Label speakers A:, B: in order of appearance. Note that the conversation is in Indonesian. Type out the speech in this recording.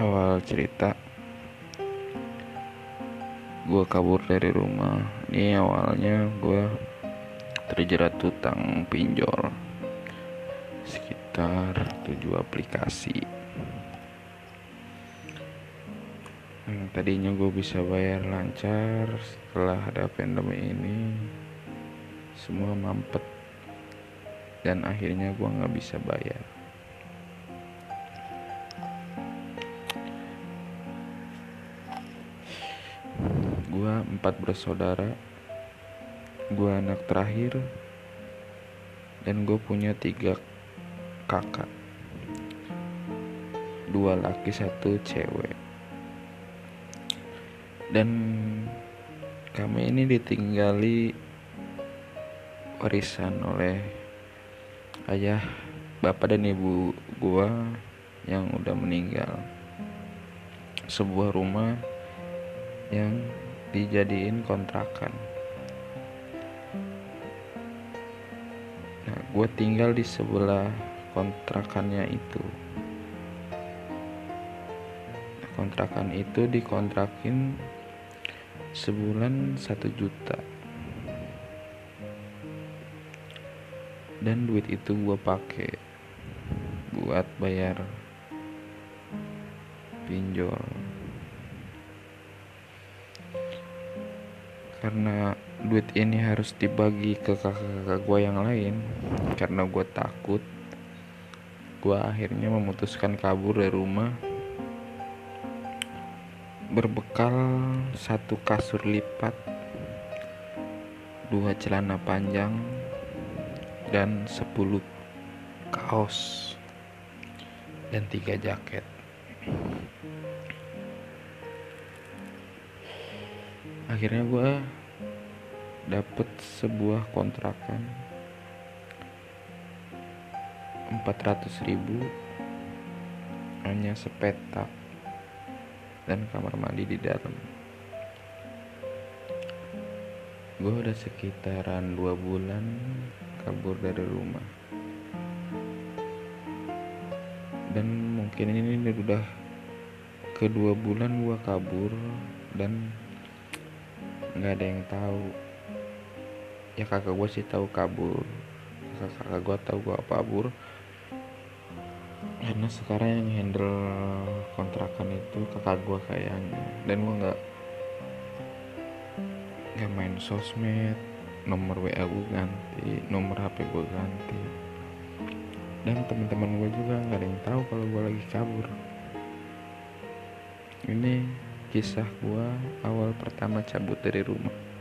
A: awal cerita. Gue kabur dari rumah. Ini awalnya gue terjerat utang pinjol. Sekitar 7 aplikasi. Yang tadinya gue bisa bayar lancar setelah ada pandemi ini semua mampet. Dan akhirnya gue nggak bisa bayar gue empat bersaudara gue anak terakhir dan gue punya tiga kakak. Dua laki satu cewek. Dan kami ini ditinggali warisan oleh ayah bapak dan ibu gua yang udah meninggal. Sebuah rumah yang dijadiin kontrakan. Nah gue tinggal di sebelah kontrakannya itu. Kontrakan itu dikontrakin sebulan satu juta. Dan duit itu gue pakai buat bayar pinjol karena duit ini harus dibagi ke kakak-kakak gue yang lain. Karena gue takut gue akhirnya memutuskan kabur dari rumah. Berbekal satu kasur lipat dua celana panjang dan sepuluh kaos dan tiga jaket. Akhirnya gue dapet sebuah kontrakan 400 ribu hanya sepetak dan kamar mandi di dalam. Gue udah sekitaran dua bulan kabur dari rumah. Dan mungkin ini udah kedua bulan gue kabur dan nggak ada yang tahu ya kakak gue sih tahu kabur. Kakak kakak gue tahu gue kabur. Karena sekarang yang handle kontrakan itu kakak gue kayaknya. Dan gue nggak nggak main sosmed. Nomor wa gue ganti nomor hp gue ganti. Dan teman-teman gue juga nggak ada yang tahu kalau gue lagi kabur. Ini kisah gue awal pertama cabut dari rumah